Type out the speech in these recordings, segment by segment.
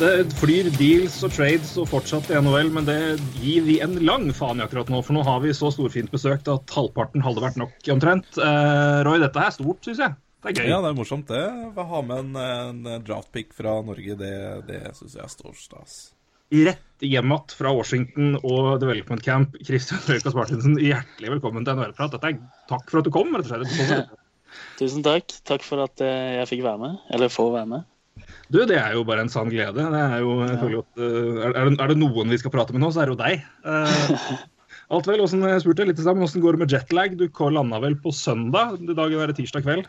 Det flyr deals og trades og fortsatt i NHL, men det gir vi en lang faen i akkurat nå. For nå har vi så storfint besøkt at halvparten hadde vært nok omtrent. Eh, Roy, dette er stort, syns jeg. Det er gøy. Ja, det er morsomt, det. Å ha med en, en draftpick fra Norge, det, det syns jeg er stor stas. Rett hjem igjen fra Washington og Development Camp. Christian Røykas Martinsen, hjertelig velkommen til NHL-prat. Dette er Takk for at du kom, rett og slett. Tusen takk. Takk for at eh, jeg fikk være med. Eller får være med. Du, det er jo bare en sann glede. Det er, jo, ja. at, eh, er, er, det, er det noen vi skal prate med nå, så er det jo deg. Uh, alt vel, hvordan, jeg spurte litt sammen, Hvordan går det med jetlag? Du landa vel på søndag? I dag er det tirsdag kveld.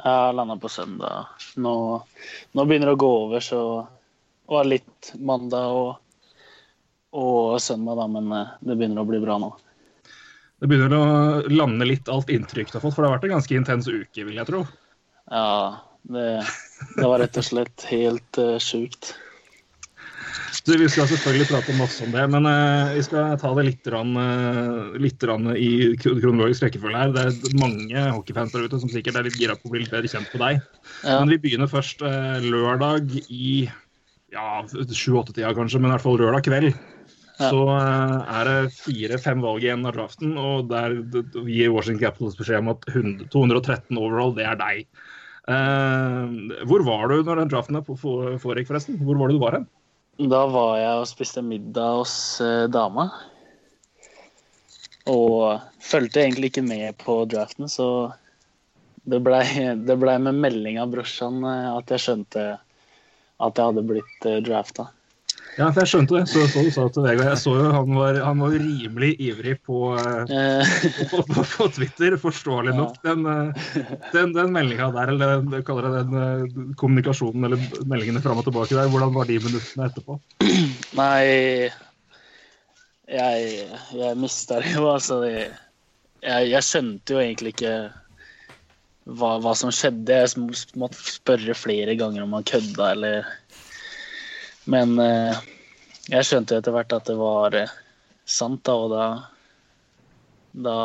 Jeg landa på søndag. Nå, nå begynner det å gå over, så Det var litt mandag og, og søndag, da, men eh, det begynner å bli bra nå. Det begynner å lande litt alt inntrykk du har fått, for det har vært en ganske intens uke, vil jeg tro. Ja, det, det var rett og slett helt uh, sjukt. Du, vi skal selvfølgelig prate masse om det, men uh, vi skal ta det litt, rann, uh, litt rann i kronologisk rekkefølge her. Det er mange hockeyfans der ute som sikkert er litt gira på å bli litt bedre kjent på deg. Ja. Men vi begynner først uh, lørdag i ja, sju-åtte-tida kanskje, men i hvert fall lørdag kveld. Ja. Så eh, er det fire-fem valg igjen av draften, og der d- gir Washington Capitals beskjed om at 100, 213 overall, det er deg. Eh, hvor var du når den draften foregikk, forresten? Hvor var det du var hen? Da var jeg og spiste middag hos eh, dama. Og fulgte egentlig ikke med på draften, så det blei ble med melding av brorsan eh, at jeg skjønte at jeg hadde blitt uh, drafta. Ja, for jeg skjønte det. Så, så du sa til Vegard. Jeg så jo han var, han var rimelig ivrig på, eh, Eh, på, på, på Twitter, forståelig nok. Den, eh, den, den meldinga der, eller den, kaller jeg den eh, kommunikasjonen eller meldingene fram og tilbake der, hvordan var de minuttene etterpå? nei Jeg, jeg mista det jo, altså. Jeg, jeg skjønte jo egentlig ikke hva, hva som skjedde. Jeg måtte spørre flere ganger om han kødda, eller Men eh, jeg skjønte jo etter hvert at det var eh, sant, da, og da Da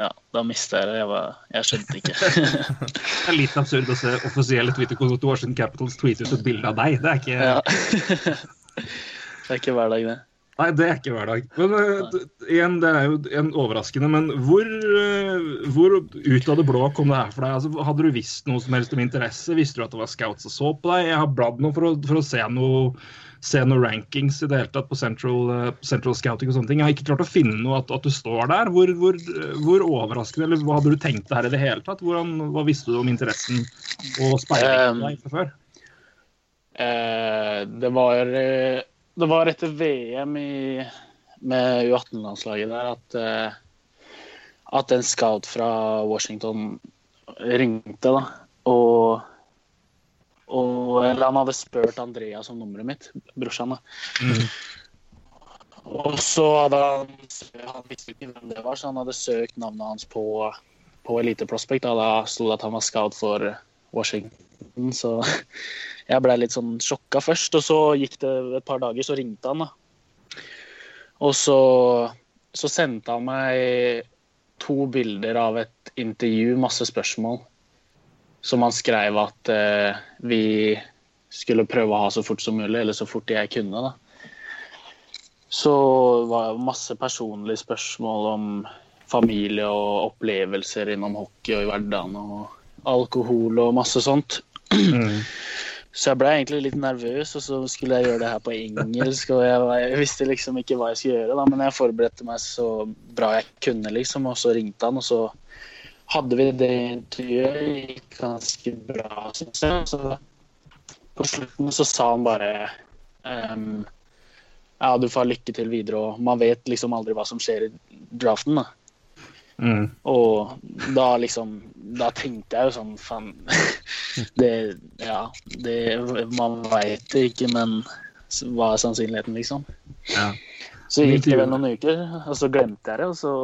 ja, da mista jeg det. Jeg, var, jeg skjønte ikke. Det er litt absurd å se offisielle Twitter-kontoer Washington Capitals tweete ut et bilde av deg. Det er ikke, ja. det er ikke hver dag, det. Nei, det er ikke hver dag. Men uh, igjen, det er jo en overraskende. Men hvor, uh, hvor ut av det blå kom det her for deg? Altså, hadde du visst noe som helst om interesse? Visste du at det var scouts som så på deg? Jeg har bladd noe for å, for å se noe se noe rankings i det hele tatt på Central, uh, Central Scouting og sånne ting. Jeg har ikke klart å finne noe at, at du står der. Hvor, hvor, hvor overraskende, eller hva hadde du tenkt det her i det hele tatt? Hvordan, hva visste du om interessen og speilingen Um, deg fra før? Uh, det var Det var etter VM i, med U18-landslaget der at eh, at en scout fra Washington ringte, da. Og, og Eller han hadde spurt Andreas om nummeret mitt, brorsan. da. Og så hadde han Han visste ikke hvem det var, så han hadde søkt navnet hans på, på Elite Prospect. Da, da sto det at han var scout for Washington, så jeg ble litt sånn sjokka først. Og så gikk det et par dager, så ringte han, da. Og så, så sendte han meg to bilder av et intervju, masse spørsmål, som han skrev at eh, vi skulle prøve å ha så fort som mulig, eller så fort jeg kunne. da. Så var det masse personlige spørsmål om familie og opplevelser innom hockey og i hverdagen, og alkohol og masse sånt. Så jeg ble egentlig litt nervøs, og så skulle jeg gjøre det her på engelsk. Og jeg, jeg visste liksom ikke hva jeg skulle gjøre, da, men jeg forberedte meg så bra jeg kunne, liksom. Og så ringte han, og så hadde vi det intervjuet. Gikk ganske bra, syns jeg. Så på slutten så sa han bare um, Ja, du får ha lykke til videre, og man vet liksom aldri hva som skjer i draften, da. Mm. Og da liksom Da tenkte jeg jo sånn Faen. Det Ja, det Man veit det ikke, men hva er sannsynligheten, liksom? Ja. Så gikk det vel noen uker, og så glemte jeg det, og så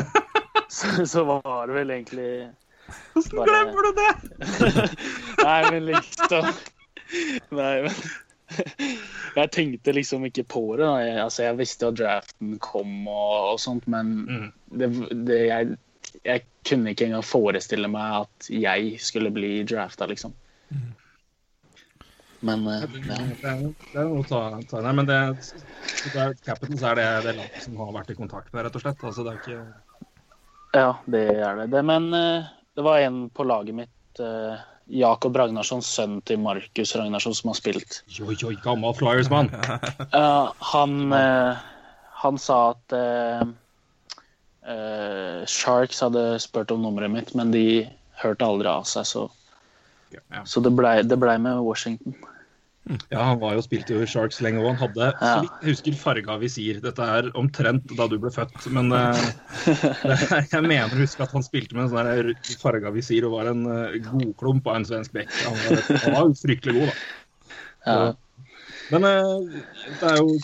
Så, så var det vel egentlig Hvordan glemmer du det? Nei, men liksom Nei, men Jeg tenkte liksom ikke på det. Da. Jeg, altså, jeg visste at draften kom og, og sånt, men Mm. det, det, jeg, jeg kunne ikke engang forestille meg at jeg skulle bli drafta, liksom. Men uh, ja. Det er, noe å ta, ta Nei, men det, det er, Capitals er det, det landet som har vært i kontakt med, rett og slett. Altså, det er ikke ja, det er det. det men uh, det var en på laget mitt, eh, Jakob Ragnarssons sønn til Markus Ragnarsson, som har spilt. Jo, jo, gammel Flyers-mann. Uh, han, uh, han sa at uh, eh, Sharks hadde spurt om nummeret mitt, men de hørte aldri av seg, så, Ja. så det blei det ble med Washington. Ja, han var jo spilt i Sharks lenge, og han hadde, så vidt jeg husker, farga visir. Dette er omtrent da du ble født, men uh, det, jeg mener å huske at han spilte med en sånn farga visir og var en uh, godklump av en svensk bekk. Han var, han var jo fryktelig god, da. Ja. Men uh, det er jo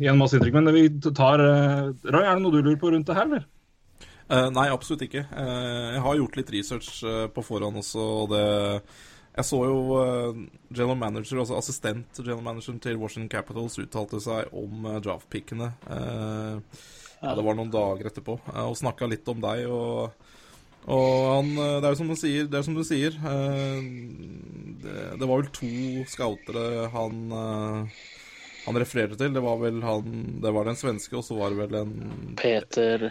igjen masse inntrykk. Men vi tar uh, Roy, er det noe du lurer på rundt det her, eller? Eh, nei, absolutt ikke. Eh, jeg har gjort litt research på forhånd også, og det Jeg så jo uh, general manager, altså assistent general manager til Washington Capitals uttalte seg om uh, draftpickene. Uh, ja, det var noen dager etterpå, uh, og snakka litt om deg. og og han, det er jo som du sier, det som du sier eh, det, det var vel to scoutere han han refererte til. Det var vel han Det var den svenske, og så var det vel en Peter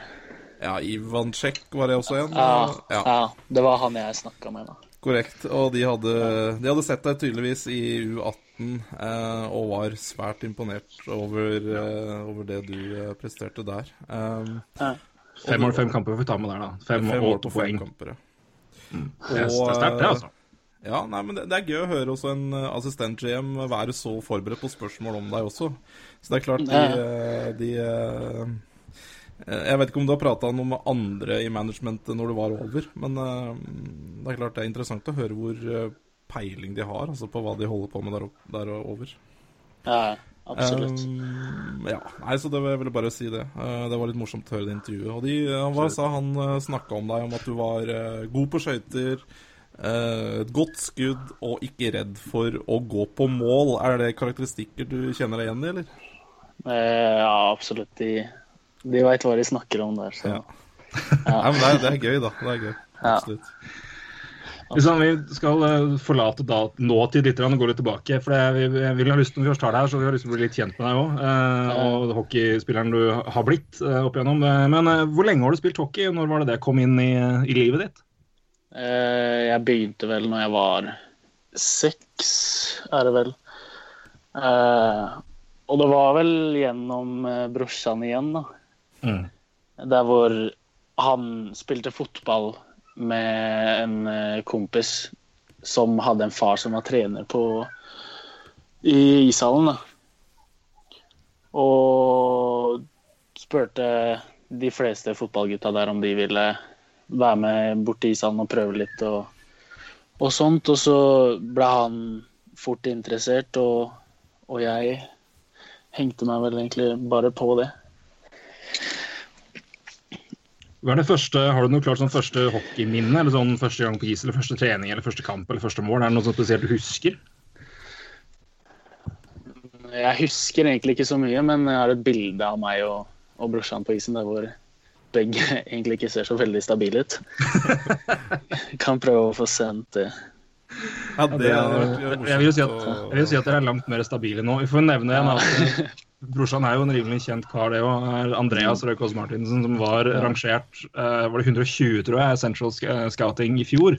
Ja, Ivan Czech var det også en. ja, ja. ja, det var han jeg snakka med, da. Korrekt. Og de hadde, de hadde sett deg tydeligvis i U18 eh, og var svært imponert over, eh, over det du eh, presterte der. Um, Fem mål, fem kamper får vi ta med der, da. Fem, fem og mål åtte på fem poeng. kamper. ja. Det er det er sterkt, det, altså. Ja, nei, men det, det er gøy å høre også en eh, assistent-GM være så forberedt på spørsmål om deg også. Så det er klart de, eh, de eh, eh, Jeg vet ikke om du har prata noe med andre i managementet når du var over, men eh, det er klart det er interessant å høre hvor eh, peiling de har altså på hva de holder på med der, opp, der over. Ja, absolutt. Um, ja, nei, så det jeg ville bare si det. Det var litt morsomt å høre det intervjuet. Og de, han hva sa han snakka om deg, om at du var god på skøyter, et godt skudd og ikke redd for å gå på mål. Er det karakteristikker du kjenner deg igjen i, eller? Eh, ja, absolutt. De, de veit hva de snakker om der. Så. Ja. Nei, men det er, det er gøy, da. Det er gøy. Ja. Absolutt. Hvis vi skal eh, forlate da, nåtid litt og gå litt tilbake. for jeg, jeg vil ha lyst, Når vi først har det her, så vi har lyst til å bli litt kjent med deg òg. og hockeyspilleren du har blitt eh, opp igjennom. Eh, Men eh, hvor lenge har du spilt hockey? Når var det det kom inn i, i livet ditt? Eh, jeg begynte vel når jeg var seks, er det vel. Eh, og det var vel gjennom brosjene brorsan igjen, da. Mm. Der hvor han spilte fotball med en eh, kompis som hadde en far som var trener på i ishallen. Og spurte de fleste fotballgutta der om de ville være med bort til ishallen og prøve litt og, og sånt. Og så ble han fort interessert, og, og jeg hengte meg vel egentlig bare på det. Hva er det første, Har du noe klart sånn første hockeyminne? eller sånn Første gang på is, eller første trening, eller første kamp eller første mål? Er det noe sånt spesielt du husker? Jeg husker egentlig ikke så mye, men jeg har et bilde av meg og, og brorsan på isen der hvor begge egentlig ikke ser så veldig stabile ut. kan prøve å få sendt det. Ja, det hadde vært jeg, jeg, vil jo si at, jeg vil si at dere er langt mer stabile nå. Vi får nevne igjen at eh, brorsan er jo en rimelig kjent kar, det òg. Andreas Røykås Martinsen, som var rangert eh, var det 120, tror jeg, Central eh, Scouting i fjor.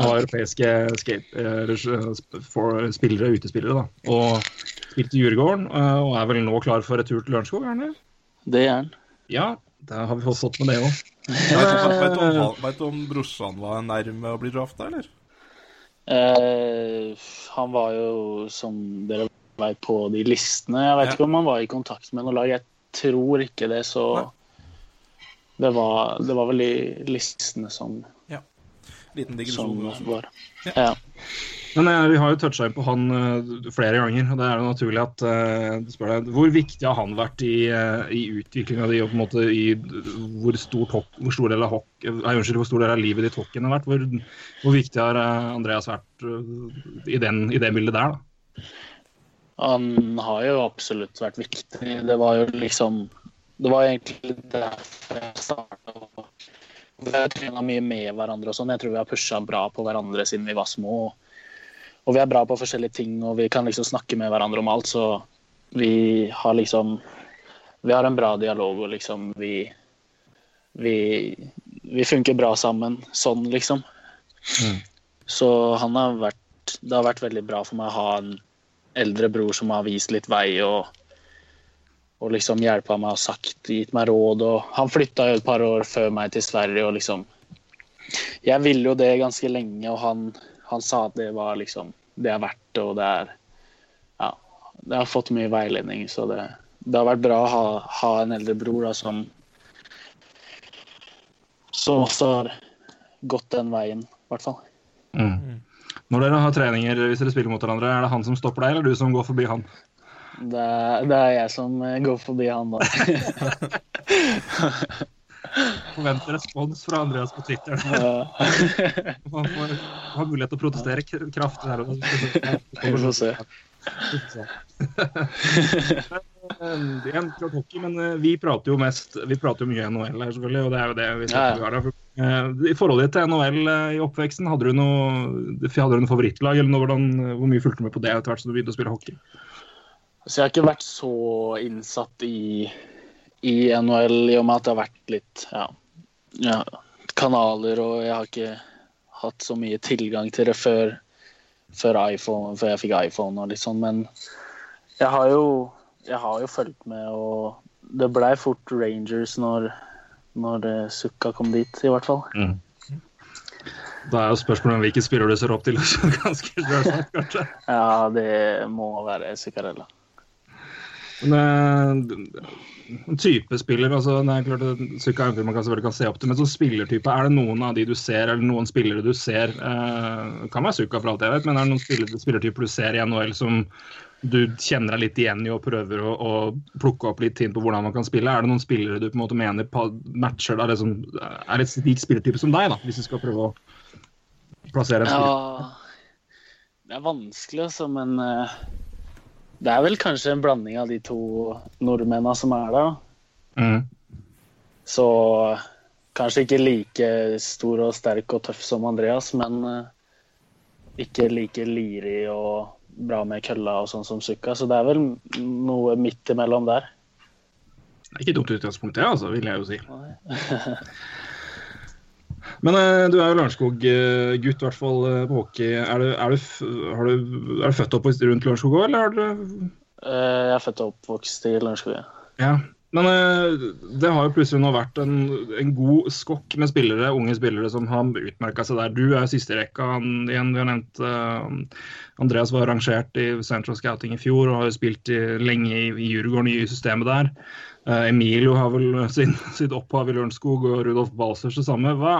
Av europeiske skate, eh, for spillere, utespillere, da. Og spilte i Djurgården, og er vel nå klar for retur til Lørenskog, er han det? Det er han. Ja, da har vi fått stått med det òg. Vet du- om brorsan var nærme å bli drafta, eller? Uh, han var jo, som dere vet, på de listene. Jeg vet Ja. ikke om han var i kontakt med noe lag. Jeg tror ikke det, så Det var, det var vel de listene som, Liten digresjon. var. Ja. Men eh, vi har jo toucha inn på han eh, flere ganger, og det er jo naturlig at eh, du spør deg, Hvor viktig har han vært i, uh, i utviklinga di, og på en måte i hvor, stort hopp, hvor stor del av hock, eh, unnskyld, hvor stor del av livet ditt hockeyen har vært? Hvor, hvor viktig har Andreas vært i, den, i det bildet der, da? Han har jo absolutt vært viktig. Det var jo liksom Det var egentlig derfor jeg starta. Vi har trena mye med hverandre og sånn. Jeg tror vi har pusha bra på hverandre siden vi var små. Og vi er bra på forskjellige ting, og vi kan liksom snakke med hverandre om alt, så vi har liksom Vi har en bra dialog, og liksom vi Vi, vi funker bra sammen sånn, liksom. Så han har vært Det har vært veldig bra for meg å ha en eldre bror som har vist litt vei og, og liksom hjelpa meg og sagt, gitt meg råd. Og han flytta jo et par år før meg til Sverige og liksom Jeg ville jo det ganske lenge, og han, han sa at det var liksom Det er verdt det, og det er Ja. Jeg har fått mye veiledning, så det, det har vært bra å ha, ha en eldre bror da, som som også har gått den veien, i hvert fall. Når dere har treninger, hvis dere spiller mot hverandre, er det han som stopper deg, eller du som går forbi han? Det det er jeg som eh, går forbi han, da. Forventer respons fra Andreas på Twitter. Man får har mulighet til å protestere kraftig her. Vi får se. Igjen, klart hockey, men eh, vi prater jo mest Vi prater jo mye NHL her, selvfølgelig, og det er jo det vi Ja, ja. snakker her. Eh, I forholdet ditt til NHL eh, i oppveksten, hadde du noe hadde du noe favorittlag, eller noe, hvordan, hvor mye fulgte du med på det etter hvert som du begynte å spille hockey? Så jeg har ikke vært så innsatt i, i NHL i og med at det har vært litt ja, ja, kanaler, og jeg har ikke hatt så mye tilgang til det før, før, iPhone, før jeg fikk iPhone og litt sånn, men jeg har jo, jeg har jo fulgt med, og det blei fort Rangers når, når eh, Sukka kom dit, i hvert fall. Da er jo spørsmålet om hvilke spillere du ser opp til. Ganske selvsagt, kanskje. Ja, det må være Zuccarella. Men, eh, en type spiller, altså er klart Sukka er man kan, selvfølgelig kan se opp til, men som spillertype, er det noen av de du ser, eller noen spillere du ser eh, Kan være Sukka for alt jeg vet, men er det noen spillere, spillertyper du ser i NHL som du kjenner deg litt igjen i og prøver å, å plukke opp litt inn på hvordan man kan spille? Er det noen spillere du på en måte mener matcher da, det som er et lik spillertype som deg, da, hvis du skal prøve å plassere en spiller? Ja, det er vanskelig, altså, men eh, det er vel kanskje en blanding av de to nordmennene som er der. Mm. Så kanskje ikke like stor og sterk og tøff som Andreas, men eh, ikke like lirig og bra med kølla og sånn som Sukka. Så det er vel noe midt imellom der. Det er ikke dumt utgangspunkt, det, altså, vil jeg jo si. Men eh, du er jo Lørenskog-gutt, i hvert fall eh, på hockey. Er du, er, du, har du, er du født opp rundt Lørenskog òg, eller har du Eh, Jeg er født og oppvokst i Lørenskog. ja. Ja. Men eh, det har jo plutselig nå vært en, en god skokk med spillere, unge spillere som har utmerka seg der. Du er siste i rekka. Igjen, vi har nevnt uh, Andreas var rangert i Central Scouting i fjor og har jo spilt i, lenge i, i Djurgården i systemet der. Uh, Emilio har vel sin, sitt opphav i Lørenskog, og Rudolf Balsers det samme. Hva,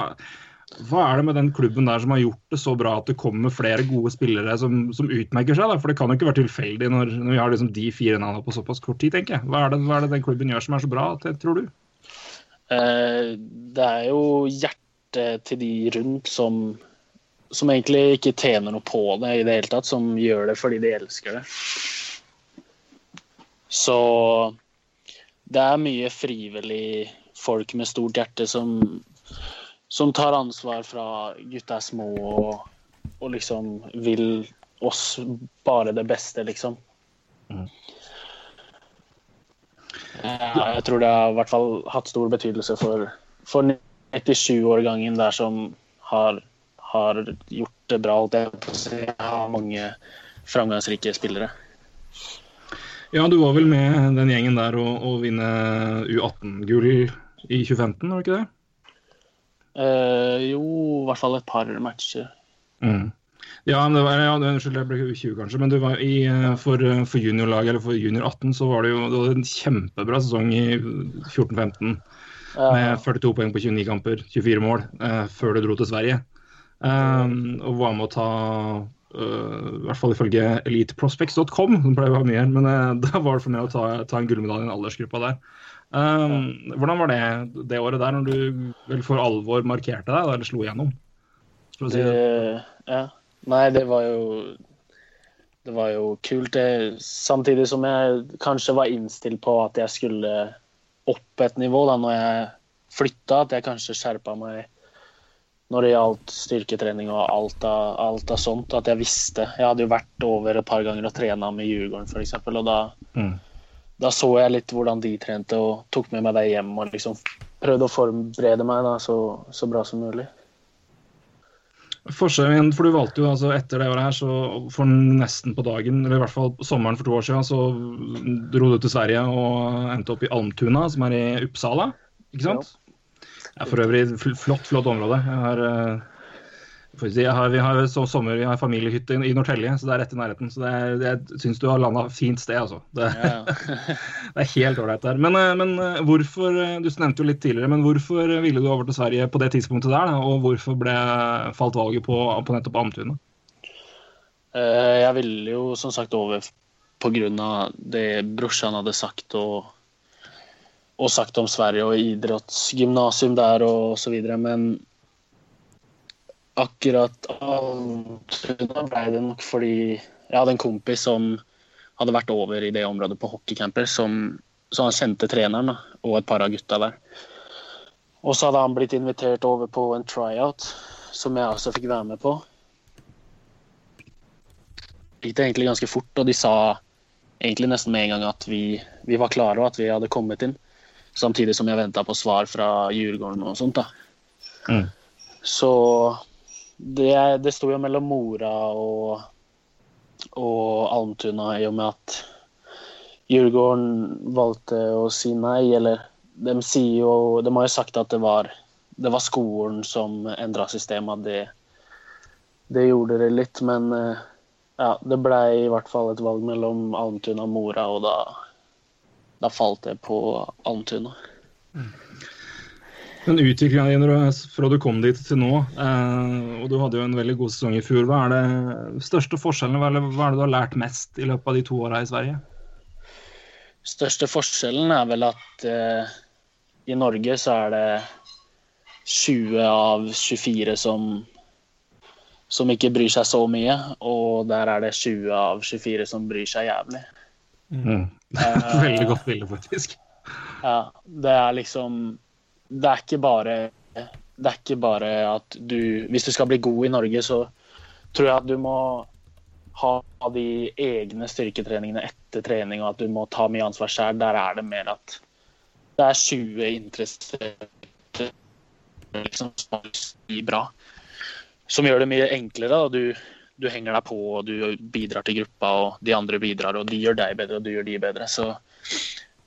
hva er det med den klubben der som har gjort det så bra at det kommer flere gode spillere som, som utmerker seg? Da? For det kan jo ikke være tilfeldig når, når vi har liksom de fire navnene på såpass kort tid, tenker jeg. Hva er, det, hva er det den klubben gjør som er så bra, tror du? Eh, Det er jo hjertet til de rundt som, som egentlig ikke tjener noe på det i det hele tatt, som gjør det fordi de elsker det. Så det er mye frivillig folk med stort hjerte som, som tar ansvar fra gutta er små og, og liksom vil oss bare det beste, liksom. Ja, jeg tror det har i hvert fall hatt stor betydelse for, for 97-årgangen der som har, har gjort det bra, jeg på å si. Har mange framgangsrike spillere. Ja, du var vel med den gjengen der å, å vinne U18-gull i 2015, var det ikke det? Eh, jo, i hvert fall et par matcher. Mm. Ja, men det var, ja, unnskyld, jeg ble 20 kanskje, men du var i, eh, for, eh, for juniorlaget, eller for junior 18, så var det jo det en kjempebra sesong i 14-15. Ja. med 42 poeng på 29 kamper, 24 mål, eh, før du dro til Sverige. Um, og var med å ta uh, I hvert fall ifølge eliteprospects.com, som pleier å ha mye her, men uh, da var det for meg å ta, ta en gullmedalje i den aldersgruppa der. Um, hvordan var det det året der, når du vel for alvor markerte deg, eller slo igjennom? Si det. Det, ja. Nei, det var jo Det var jo kult, det. Samtidig som jeg kanskje var innstilt på at jeg skulle opp et nivå da når jeg flytta, at jeg kanskje skjerpa meg når det gjaldt styrketrening og alt av, alt av sånt. At jeg visste. Jeg hadde jo vært over et par ganger og trena med Djurgården f.eks. Og da, Mm. Da så jeg litt hvordan de trente og tok med meg det hjem og liksom prøvde å forberede meg da, så, så bra som mulig. Forskjellen, for du valgte jo altså etter det året her, så for nesten på dagen, eller i hvert fall sommeren for to år siden, så dro du til Sverige og endte opp i Almtuna, som er i Uppsala. Ikke sant? Det er for øvrig flott, flott område. Jeg har, eh, si, har, vi har så sommer, vi har familiehytte i, Norrtälje, så det er rett i nærheten. Så det det, jeg syns du har landa fint sted, altså. Det, Ja. det er helt ålreit der. Men, eh, men eh, hvorfor eh, Du nevnte jo litt tidligere, men hvorfor ville du over til Sverige på det tidspunktet der? Da? Og hvorfor ble, falt valget på, på nettopp Almtuna? Eh, Jeg ville jo som sagt over pga. det brorsan hadde sagt og, og sagt om Sverige og idrettsgymnasium der og så videre, men akkurat Almtuna ble det nok fordi jeg hadde en kompis som hadde vært over i det området på hockeycamper, som, så han kjente treneren da, og et par av gutta der. Og så hadde han blitt invitert over på en tryout, som jeg også fikk være med på gikk det egentlig ganske fort, og de sa egentlig nesten med en gang at vi, vi var klare og at vi hadde kommet inn. Samtidig som jeg venta på svar fra Djurgården og sånt. da. Mm. Så det, det sto jo mellom Mora og, og Almtuna i og med at Djurgården valgte å si nei, eller de jo De har jo sagt at det var, det var skolen som endra systemet. Det, det gjorde det litt, men eh, ja, det ble i hvert fall et valg mellom Almtuna og Mora, og da, da falt det på Almtuna. Men utviklinga di fra du kom dit til nå, eh, og du hadde jo en veldig god sesong i fjor, hva er det største forskjellene? Hva er det, du har lært mest i løpet av de to åra i Sverige? Største forskjellen er vel at eh, i Norge så er det 20 av 24 som, som ikke bryr seg så mye, og der er det 20 av 24 som bryr seg jævlig. Mm. Veldig godt bilde, faktisk. Ja, det er liksom Det er ikke bare Det er ikke bare at du Hvis du skal bli god i Norge, så tror jeg at du må ha de egne styrketreningene etter trening, og at du må ta mye ansvar selv. Der er det mer at det er 20 interesserte liksom, som bli bra. Som gjør det mye enklere. Da. Du, du henger deg på, og du bidrar til gruppa, og de andre bidrar, og de gjør deg bedre, og du gjør de bedre. Så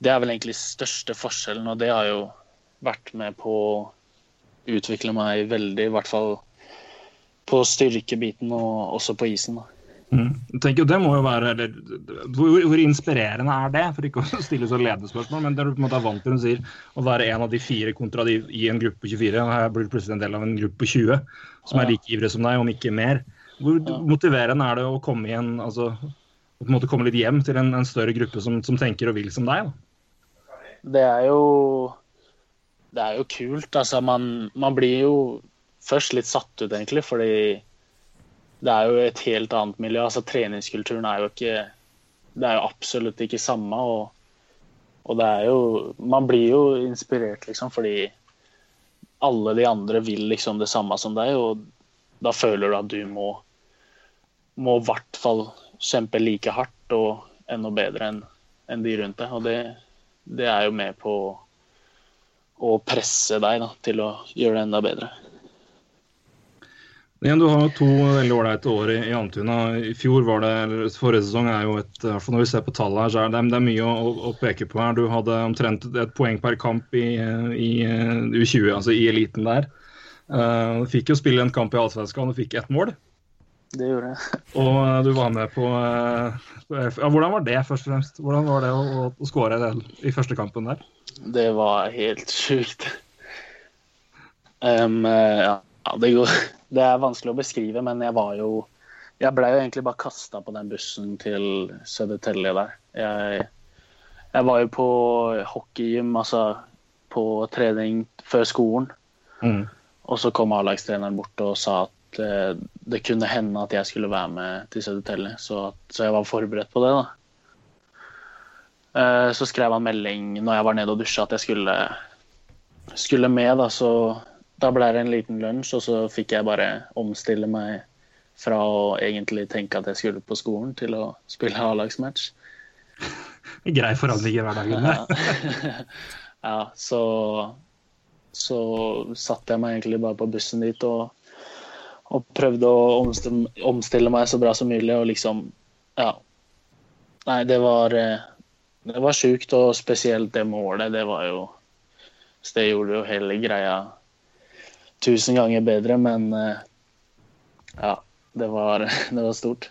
det er vel egentlig største forskjellen, og det har jo vært med på å utvikle meg veldig, i hvert fall på styrkebiten og også på isen. Da. Mm. Jeg tenker det må jo være eller, hvor, hvor inspirerende er det, for ikke å stille så ledende spørsmål, men det du på en måte er vant til hun sier, å være en av de fire kontra de i en gruppe på 24, og her blir du plutselig en del av en gruppe på 20 som er like ivrige som deg, om ikke mer. Hvor Ja. motiverende er det å komme igjen, altså å måte komme litt hjem til en, en større gruppe som, som tenker og vil som deg? da? Det er jo Det er jo kult. Altså, man, man blir jo først litt satt ut, egentlig, fordi det er jo et helt annet miljø. Altså, treningskulturen er jo ikke Det er jo absolutt ikke samme. Og, og det er jo Man blir jo inspirert, liksom, fordi alle de andre vil liksom det samme som deg, og da føler du at du må må i hvert fall kjempe like hardt og enda bedre enn enn de rundt deg. Og det, det er jo med på presse deg da, til å gjøre det enda bedre. Igjen, du har to veldig ålreite år i, i Antuna. I fjor var det, eller Forrige sesong er jo et for Når vi ser på tallene her, så er det, det er mye å, å, peke på her. Du hadde omtrent et poeng per kamp i, i eh, U20, altså i eliten der. Du fikk jo spille en kamp i Allsvenskan, du fikk ett mål. Det gjorde jeg. Og eh, du var med på, uh, på ja, Hvordan var det, først og fremst? Hvordan var det å, å, å skåre i første kampen der? Det var helt sjukt. Um, ja, det, går, det er vanskelig å beskrive, men jeg var jo Jeg blei jo egentlig bare kasta på den bussen til Södertälje der. Jeg, jeg var jo på hockeygym, altså på trening før skolen. Mm. Og så kom A-lagstreneren bort og sa at eh, det kunne hende at jeg skulle være med til Södertälje, så, så jeg var forberedt på det. da. Eh, så skrev han melding når jeg var nede og dusja at jeg skulle, skulle med. da, så Da ble det en liten lunsj, og så fikk jeg bare omstille meg fra å egentlig tenke at jeg skulle på skolen, til å spille A-lagsmatch. Grei forandring i hverdagen. Ja, ja så, så satte jeg meg egentlig bare på bussen dit og, og prøvde å omstille, omstille meg så bra som mulig. Og liksom Ja. Nei, det var eh, Det var sjukt, og spesielt det målet. Det var jo så Det gjorde jo hele greia tusen ganger bedre, men eh, ja. Det var, det var stort.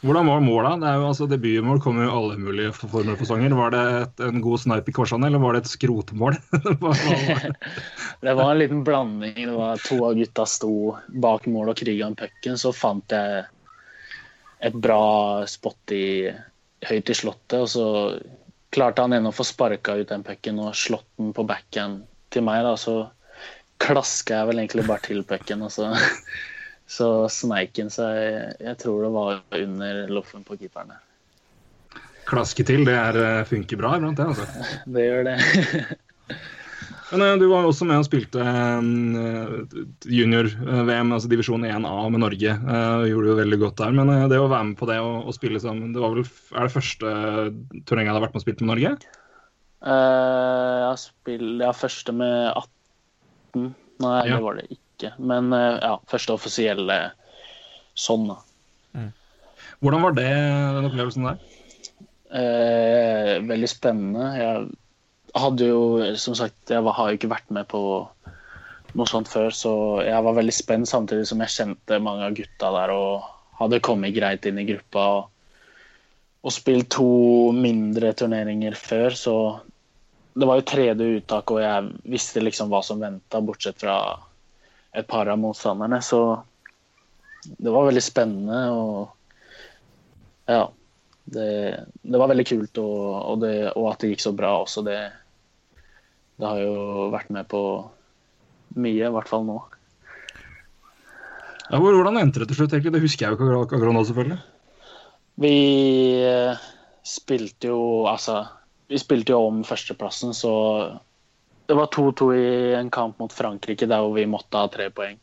Hvordan var måla? Det er jo, altså, Debutmål kommer jo alle mulige former for sanger. Var det et, en god snipe i korsene, eller var det et skrotmål? Det var en liten blanding. Det var To av gutta sto bak mål og kriga om pucken. Så fant jeg et bra spot i, høyt i slottet, og så klarte han ennå å få sparka ut den pucken og slått den på backen til meg. da, Så klaska jeg vel egentlig bare til pucken, og så, så sneik han seg Jeg tror det var under loffen på keeperne. Klaske til, det er, eh, funker bra iblant, det. altså. Det gjør det. Men eh, du var jo også med og spilte eh, junior-VM, altså divisjon 1A med Norge. Eh, gjorde jo veldig godt der. Men eh, det å være med på det og, og spille sammen, det var vel, er det første turneringa du har vært med og spilt med Norge? Eh, jeg spiller ja, første med 18. Nei, Ja. det var det ikke. Men eh, ja, første offisielle sånn, da. Hvordan var det, den opplevelsen der? Eh, veldig spennende. Jeg hadde jo, som sagt, jeg har jo ikke vært med på noe sånt før, så jeg var veldig spent samtidig som jeg kjente mange av gutta der og hadde kommet greit inn i gruppa. Og, og spilt to mindre turneringer før, så det var jo tredje uttak, og jeg visste liksom hva som venta, bortsett fra et par av motstanderne. Så det var veldig spennende og ja. Det, det var veldig kult, og, og, det, og at det gikk så bra også. Det, det har jo vært med på mye, i hvert fall nå. Ja, hvordan endte det til slutt? egentlig? Det husker jeg jo ikke akkurat- nå, selvfølgelig. Vi eh, spilte jo Altså, vi spilte jo om førsteplassen, så det var 2-2 i en kamp mot Frankrike der hvor vi måtte ha tre poeng.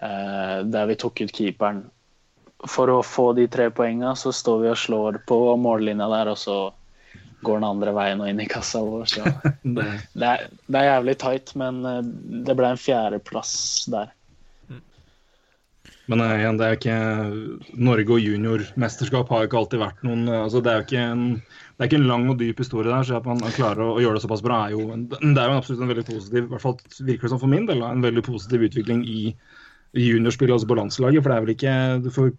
Eh, der vi tok ut keeperen. For å få de tre poengene så står vi og slår på mållinja der, og så går den andre veien og inn i kassa vår. Så Det, det er, det er jævlig tight, men eh, det ble en fjerdeplass der. men eh, igjen, det er ikke Norge og juniormesterskap har jo ikke alltid vært noen eh, altså Det er jo ikke en, det er ikke en lang og dyp historie der, så at man klarer å, å gjøre det såpass bra, er jo, det er jo absolutt en veldig positiv, i hvert fall virker det som for min del, en veldig positiv utvikling i i juniorspill, altså på landslaget. For det er vel ikke Du får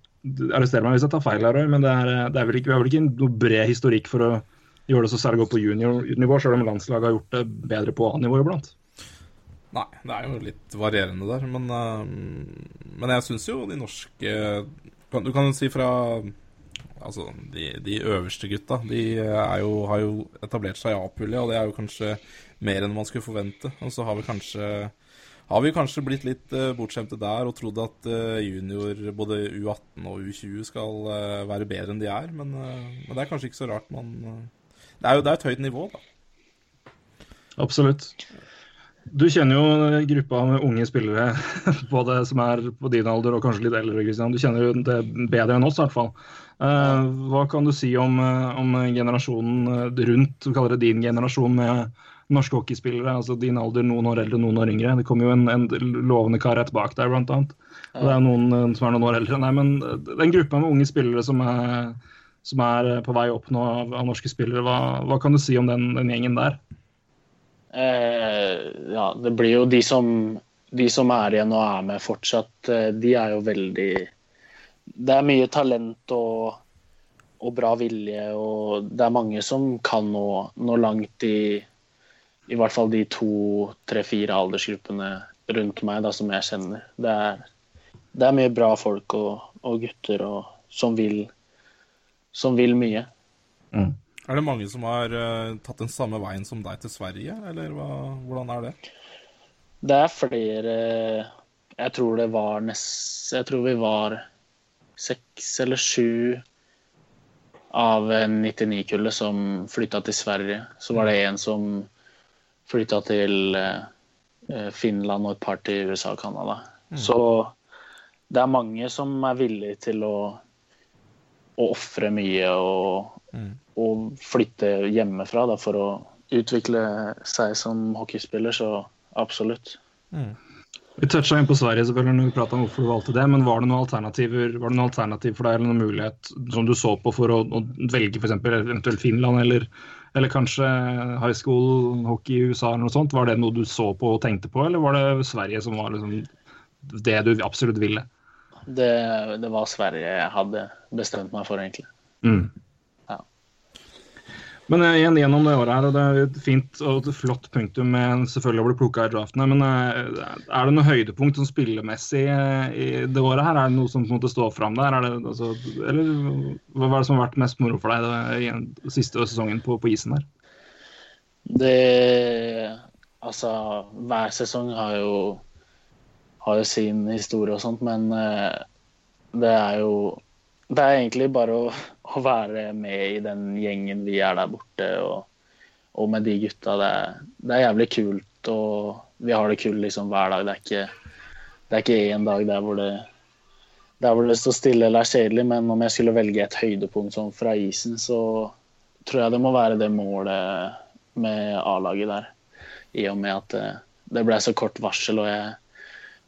arrestere meg hvis jeg tar feil her, men det er, det er vel ikke, vi har vel ikke noe bred historikk for å gjøre det så særlig godt på juniornivå, selv om landslaget har gjort det bedre på A-nivå iblant. Nei, det er jo litt varierende der, men, uh, men jeg syns jo de norske Du kan jo si fra Altså, de, de øverste gutta, de jo, har jo etablert seg i A-pullet, og det er jo kanskje mer enn man skulle forvente. Og så har vi kanskje har vi kanskje blitt litt uh, bortskjemte der og trodd at uh, junior, både U18 og U20, skal uh, være bedre enn de er. Men, men det er kanskje ikke så rart man Det er jo det er et høyt nivå, da. Absolutt. Du kjenner jo gruppa med unge spillere, både som er på din alder og kanskje litt eldre. Christian. Du kjenner jo det bedre enn oss, i hvert fall. Eh, hva kan du si om, eh, om generasjonen rundt, du kaller det din generasjon med norske hockeyspillere? Altså din alder, noen år eldre, noen år yngre. Det kommer jo en, en lovende kar rett bak deg, blant annet. Og det er noen eh, som er noen år eldre. Nei, men den gruppa med unge spillere som er, som er eh, på vei opp nå av, av norske spillere, hva, hva kan du si om den, den gjengen der? Eh, ja, det blir jo de som, de som er igjen og er med fortsatt, eh, de er jo veldig Det er mye talent og, og bra vilje, og det er mange som kan nå, nå langt i, i hvert fall de to, tre, fire aldersgruppene rundt meg da, som jeg kjenner. Det er, det er mye bra folk og, og gutter og, som, vil, som vil mye. Er det mange som har uh, tatt den samme veien som deg til Sverige, eller hva, hvordan er det? Det er flere Jeg tror det var nest Jeg tror vi var seks eller sju av 99-kullet som flytta til Sverige. Så var det en som flytta til eh, Finland og et par til USA og Canada. Så det er mange som er villige til å, å ofre mye og, og flytte hjemmefra da, for å utvikle seg som hockeyspiller. Så absolutt. Vi toucha inn på Sverige selvfølgelig når vi pratet om hvorfor du valgte det, men var det noen alternativer var det noen alternativ for deg eller noen mulighet som du så på for å, å velge f.eks. eventuelt Finland eller, eller kanskje high school hockey i USA eller noe sånt? Var det noe du så på og tenkte på, eller var det Sverige som var liksom det du absolutt ville? Det, det var Sverige jeg hadde bestemt meg for, egentlig. Mm. Ja. Men eh, igjen gjennom det året her, og det er et fint og et flott punktum med selvfølgelig å bli plukka i draftene, men eh, er det noe høydepunkt sånn spillemessig eh, i det året her? Er det noe som på en måte står fram der? Er det, altså, eller hva er det som har vært mest moro for deg i den siste sesongen på, på isen der? Det Altså, hver sesong har jo, har jo sin historie og sånt, men eh, det er jo Det er egentlig bare å, å være med i den gjengen vi er der borte, og, og med de gutta. Det er, det er jævlig kult, og vi har det kult liksom hver dag. Det er ikke, det én dag der hvor det der hvor det står stille eller er kjedelig, men om jeg skulle velge et høydepunkt sånn fra isen, så tror jeg det må være det målet med A-laget der. I og med at det, det ble så kort varsel, og jeg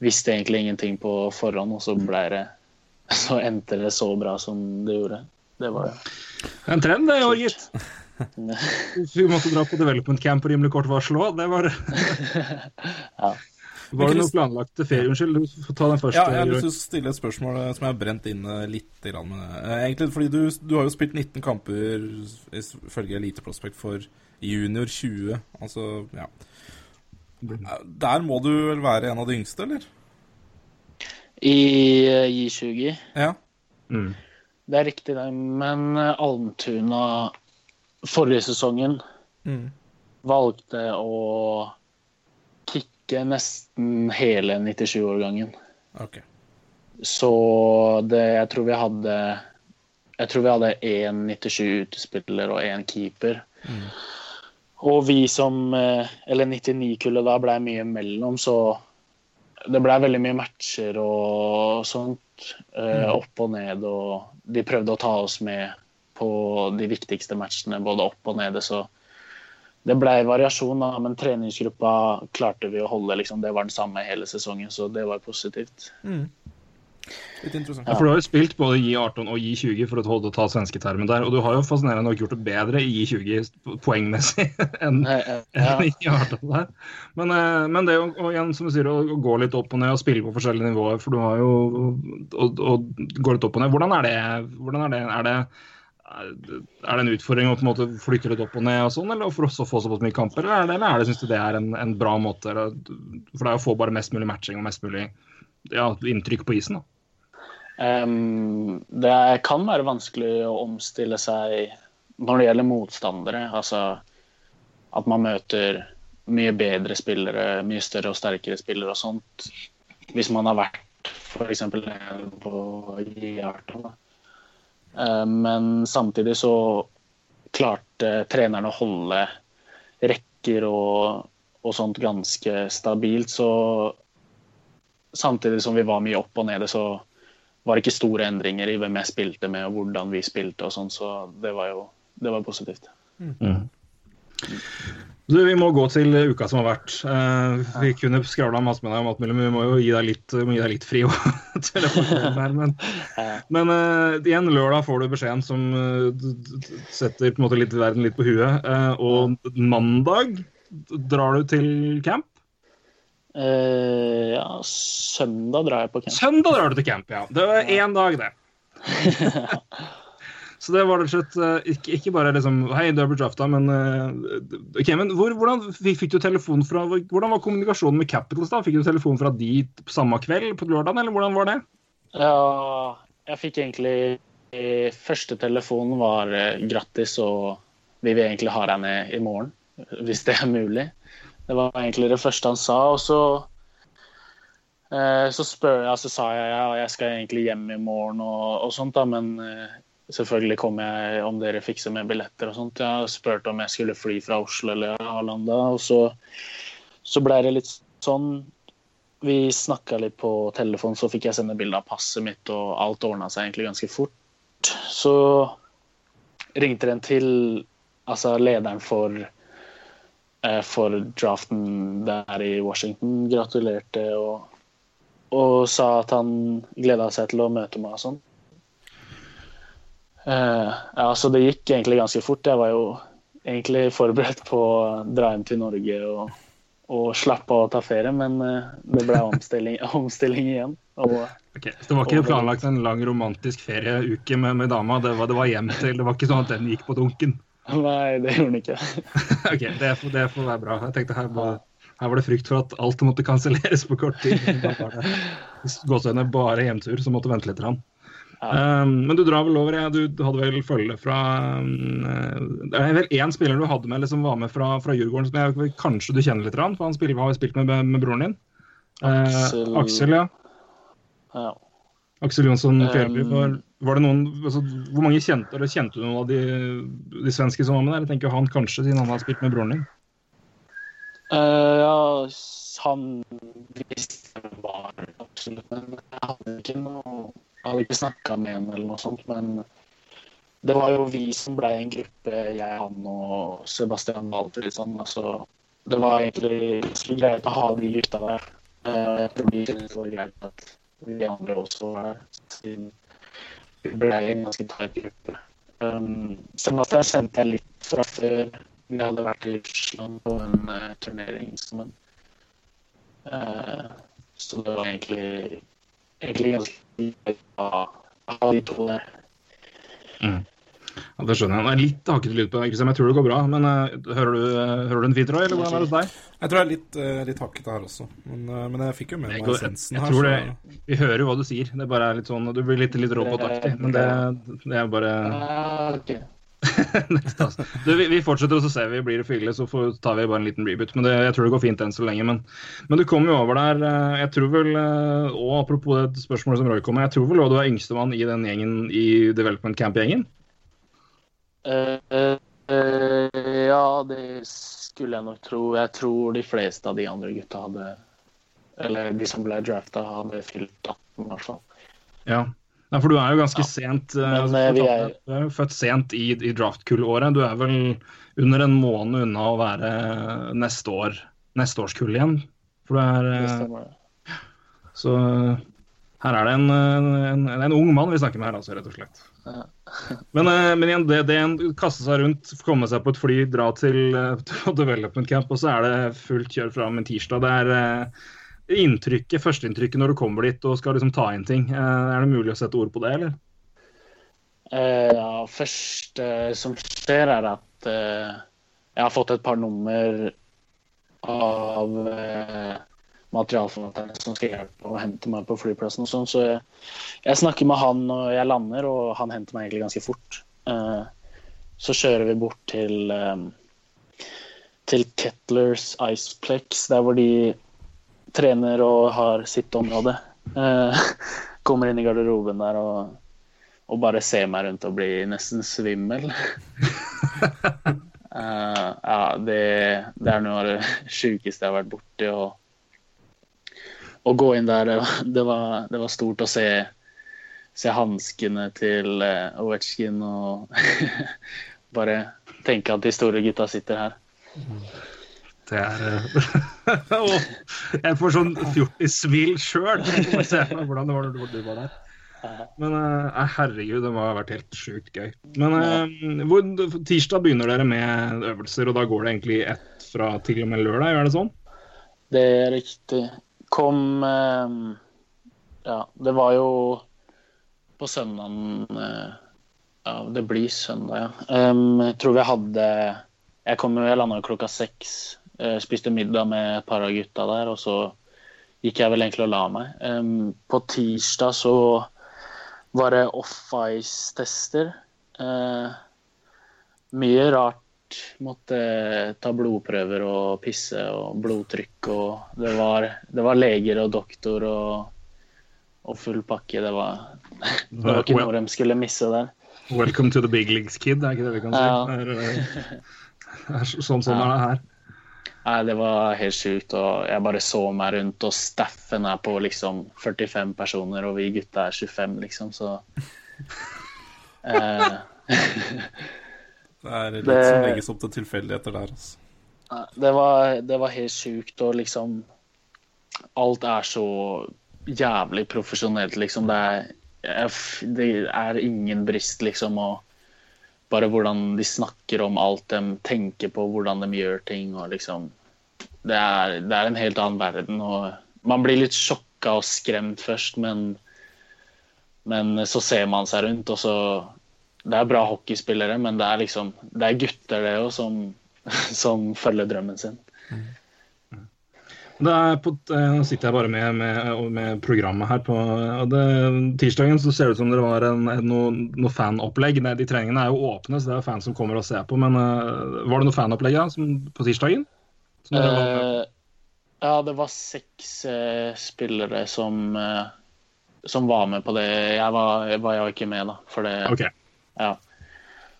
visste egentlig ingenting på forhånd, og så ble det så endte det så bra som det gjorde. Det var En trend det år, gitt. Vi måtte dra på development camp på rimelig kort varsel òg. Det var Ja. Var det noe planlagt ferie? Unnskyld, du får ta den først. Ja, jeg har lyst til å stille et spørsmål eh, som jeg har brent inn eh, litt. Med. Eh, Egentlig fordi du, du har jo spilt 19 kamper ifølge Elite Prospect for junior 20. Altså, ja. Der må du vel være en av de yngste, eller? I eh, J20. Ja. Mm. Det er riktig, det. Men eh, Almtuna forrige sesongen Mm. valgte å kicke nesten hele 97-årgangen. Ok. Så det, jeg tror vi hadde Jeg tror vi hadde én 97 utespiller og én keeper. Og vi som eh, Eller 99-kullet da blei mye mellom, så det blei veldig mye matcher og sånt. eh, Opp og ned, og de prøvde å ta oss med på de viktigste matchene, både opp og nede, så det blei variasjon, da, men treningsgruppa klarte vi å holde. Liksom, det var den samme hele sesongen, så det var positivt. Litt interessant. Ja, for Du har jo spilt både J18 og J20 for å holde å ta svensketermen der. Og du har jo fascinerende nok gjort det bedre i J20 poengmessig enn Ja. enn J18 der. Men, eh, men det å, igjen, som du sier, å å gå litt opp og ned og spille på forskjellige nivåer, for du har jo og, og gå litt opp og ned. Hvordan er det? Hvordan er det? Er det er det en utfordring å på en måte flytte litt opp og ned og sånn, eller for oss å få såpass mye kamper? Eller er det, eller er det, synes du det er en, en bra måte? eller- For det er å få bare mest mulig matching og mest mulig ja, inntrykk på isen. da. Ehm, det kan være vanskelig å omstille seg når det gjelder motstandere. Altså at man møter mye bedre spillere, mye større og sterkere spillere og sånt. Hvis man har vært f.eks. på J18. Ehm, men samtidig så klarte treneren å holde rekker og, og sånt ganske stabilt. Så samtidig som vi var mye opp og nede, så var det ikke store endringer i hvem jeg spilte med og hvordan vi spilte og sånn, så det var jo det var positivt. Du, Vi må gå til uka som har vært. Uh, vi kunne skravla masse med deg om alt mulig, men vi må jo gi deg litt, gi deg litt fri. her, men men uh, igjen, lørdag får du beskjeden som d- setter på en måte litt verden litt på huet. eh, og mandag drar du til camp. Eh, ja, søndag drar jeg på camp. Søndag drar du til camp, ja. Det var én dag, det. Så det var rett og slett eh, ikke, ikke bare liksom Hei, du er blitt drafta, men OK, men hvor, hvordan fikk, du telefon fra Hvordan var kommunikasjonen med Capitals da? Fikk du telefon fra de samme kveld på lørdagen, eller hvordan var det? Ja, jeg fikk egentlig Første telefonen var eh, grattis, og vi vil egentlig ha deg ned i morgen, hvis det er mulig. Det var egentlig det første han sa. Og så, eh, så, spør, jeg, altså, sa jeg ja, jeg skal egentlig hjem i morgen og, og sånt, da, men eh, selvfølgelig kom jeg om dere fikser med billetter og sånt. Jeg spurte om jeg skulle fly fra Oslo eller Arlanda, og så, så ble det litt sånn. Vi snakka litt på telefon, så fikk jeg sende bilde av passet mitt, og alt ordna seg egentlig ganske fort så ringte den til altså lederen for, for draften der i Washington. Gratulerte og, og sa at han gleda seg til å møte meg og sånn. Uh, ja, så det gikk egentlig ganske fort. Jeg var jo egentlig forberedt på å dra hjem til Norge og, og slappe av og ta ferie, men uh, det ble omstilling, omstilling igjen. Og Okay, så det var ikke planlagt en lang romantisk ferieuke med, med dama? Det var, det var hjem til? Det var ikke sånn at den gikk på dunken? Nei, det gjorde han ikke. ok, det får, det får, være bra. Jeg tenkte her var, her var det frykt for at alt måtte kanselleres på kort tid. Gåsehudene bare hjemtur, så måtte vente litt. Ja. Um, men du drar vel over, ja, du hadde vel følge fra um, Det er vel én spiller du hadde med, liksom som var med fra, fra Djurgården, som jeg, kanskje du kjenner litt, for han spiller, har spilt med, med broren din? Aksel, uh, Aksel ja. Ja. Aksel Jonsson Fjellby, var, var, det noen altså, Hvor mange kjente eller kjente du noen av de, de svenske som var med der? Jeg tenker han kanskje, siden han har spilt med broren din? Uh, ja, han visste hvem var, absolutt. Men jeg hadde ikke noe Jeg hadde ikke snakka med ham eller noe sånt. Men det var jo vi som ble en gruppe, jeg, han og Sebastian Waltersson. Altså, det var egentlig greit å ha de gutta der. Uh, jeg tror de syntes det var greit at de andre også er, der. Siden vi ble en ganske tight gruppe. Um, Sebastian sendte jeg litt fra før. Vi hadde vært i Russland på en uh, turnering sammen. Uh, så det var egentlig, egentlig ganske greit ha de to der. Mm. Ja, det skjønner jeg. Det er litt hakkete lyd på deg, Kristian. Jeg tror det går bra. Men uh, hører, du, uh, hører, du, en fin tråd, eller hvordan er det hos deg? Jeg tror det er litt, uh, litt hakkete her også. Men, men, jeg fikk jo med meg essensen her. Så... Det, vi hører jo hva du sier. Det bare er litt sånn, Du blir litt, litt robotaktig. Men det, det, er bare okay. du, vi, vi, fortsetter, og så ser vi. Blir det for så får, tar vi bare en liten reboot. Men det, jeg tror det går fint enn så lenge. Men, men du kom jo over der. Jeg tror vel, og apropos det spørsmålet som Roy kom med, jeg tror vel også du er yngstemann i den gjengen i Development Camp-gjengen? Uh, uh, ja, det skulle jeg nok tro. Jeg tror de fleste av de andre gutta hadde Eller de som ble drafta, hadde fylt 18, i hvert fall. Ja. Nei, for du er jo ganske ja. sent uh, Men, altså, er... Du er jo født sent i, i draftkullåret. Du er vel under en måned unna å være neste år neste årskull igjen. For du er Så her er det en, en, en, ung mann vi snakker med her, altså, rett og slett. Men, eh, men, igjen, det, det en kaste seg rundt, komme seg på et fly, dra til, eh, til development camp, og så er det fullt kjør fram en tirsdag. Det er eh, inntrykket, førsteinntrykket når du kommer dit og skal liksom ta inn ting. Er det mulig å sette ord på det, eller? Uh, ja, først uh, som skjer, er at uh, jeg har fått et par nummer av materialforfatterne som skal hjelpe og hente meg på flyplassen. og sånn, Så jeg, jeg, snakker med han når jeg lander, og han henter meg egentlig ganske fort. Uh, så kjører vi bort til, um, til Kettlers Iceplex, der hvor de trener og har sitt område. Uh, kommer inn i garderoben der og, og, bare ser meg rundt og blir nesten svimmel. uh, ja, det, det, er noe av det sjukeste jeg har vært borti. og å gå inn der, det var, det var stort å se, se hanskene til uh, Ovetsjkin og bare tenke at de store gutta sitter her. Det er uh, Jeg får sånn fjortismil sjøl. Se for meg hvordan det var når du var der. Men uh, herregud, det må ha vært helt sjukt gøy. Men hvor, tirsdag begynner dere med øvelser, og da går det egentlig ett fra til og med lørdag, gjør det sånn? Det er riktig kom eh, Ja, det var jo på søndagen eh, Ja, det blir søndag, ja. Jeg tror vi hadde Jeg kom jo, jeg landa klokka seks. eh, spiste middag med et par av gutta der, og så gikk jeg vel egentlig og la meg. På tirsdag så var det off-ice-tester. Mye rart. Måtte ta blodprøver og pisse og blodtrykk og Det var, det var leger og doktor og, og full pakke. Det var, det var ikke noe de skulle misse der. Welcome to the big leagues, kid. Er ikke det vi kan si? Ja. Det er, eh, det er sånn, sånn er det her. Nei, det var helt sjukt. Og jeg bare så meg rundt, og staffen er på liksom 45 personer, og vi gutta er 25, liksom, så eh, Det er litt Det- som legges opp til tilfeldigheter der, altså. Det var, det var helt sjukt, og liksom Alt er så jævlig profesjonelt, liksom. Det er, det er ingen brist, liksom. Og bare hvordan de snakker om alt de tenker på, hvordan de gjør ting, og liksom Det er, det er en helt annen verden, og man blir litt sjokka og skremt først, men men så ser man seg rundt, og så Det er bra hockeyspillere, men det er liksom Det er gutter, det òg, som, som følger drømmen sin. Det er på, eh, nå sitter jeg bare med, med, med programmet her. på det, Tirsdagen så ser det ut som det var en, en, noe, noe fanopplegg. Nei, De treningene er jo åpne, så det er fans som kommer og ser på. Men uh, var det noe fanopplegg ja, som, på tirsdagen? Eh, ja, det var seks uh, spillere som, som var med på det. Jeg var, var jo ikke med, da. For det, OK. Ja.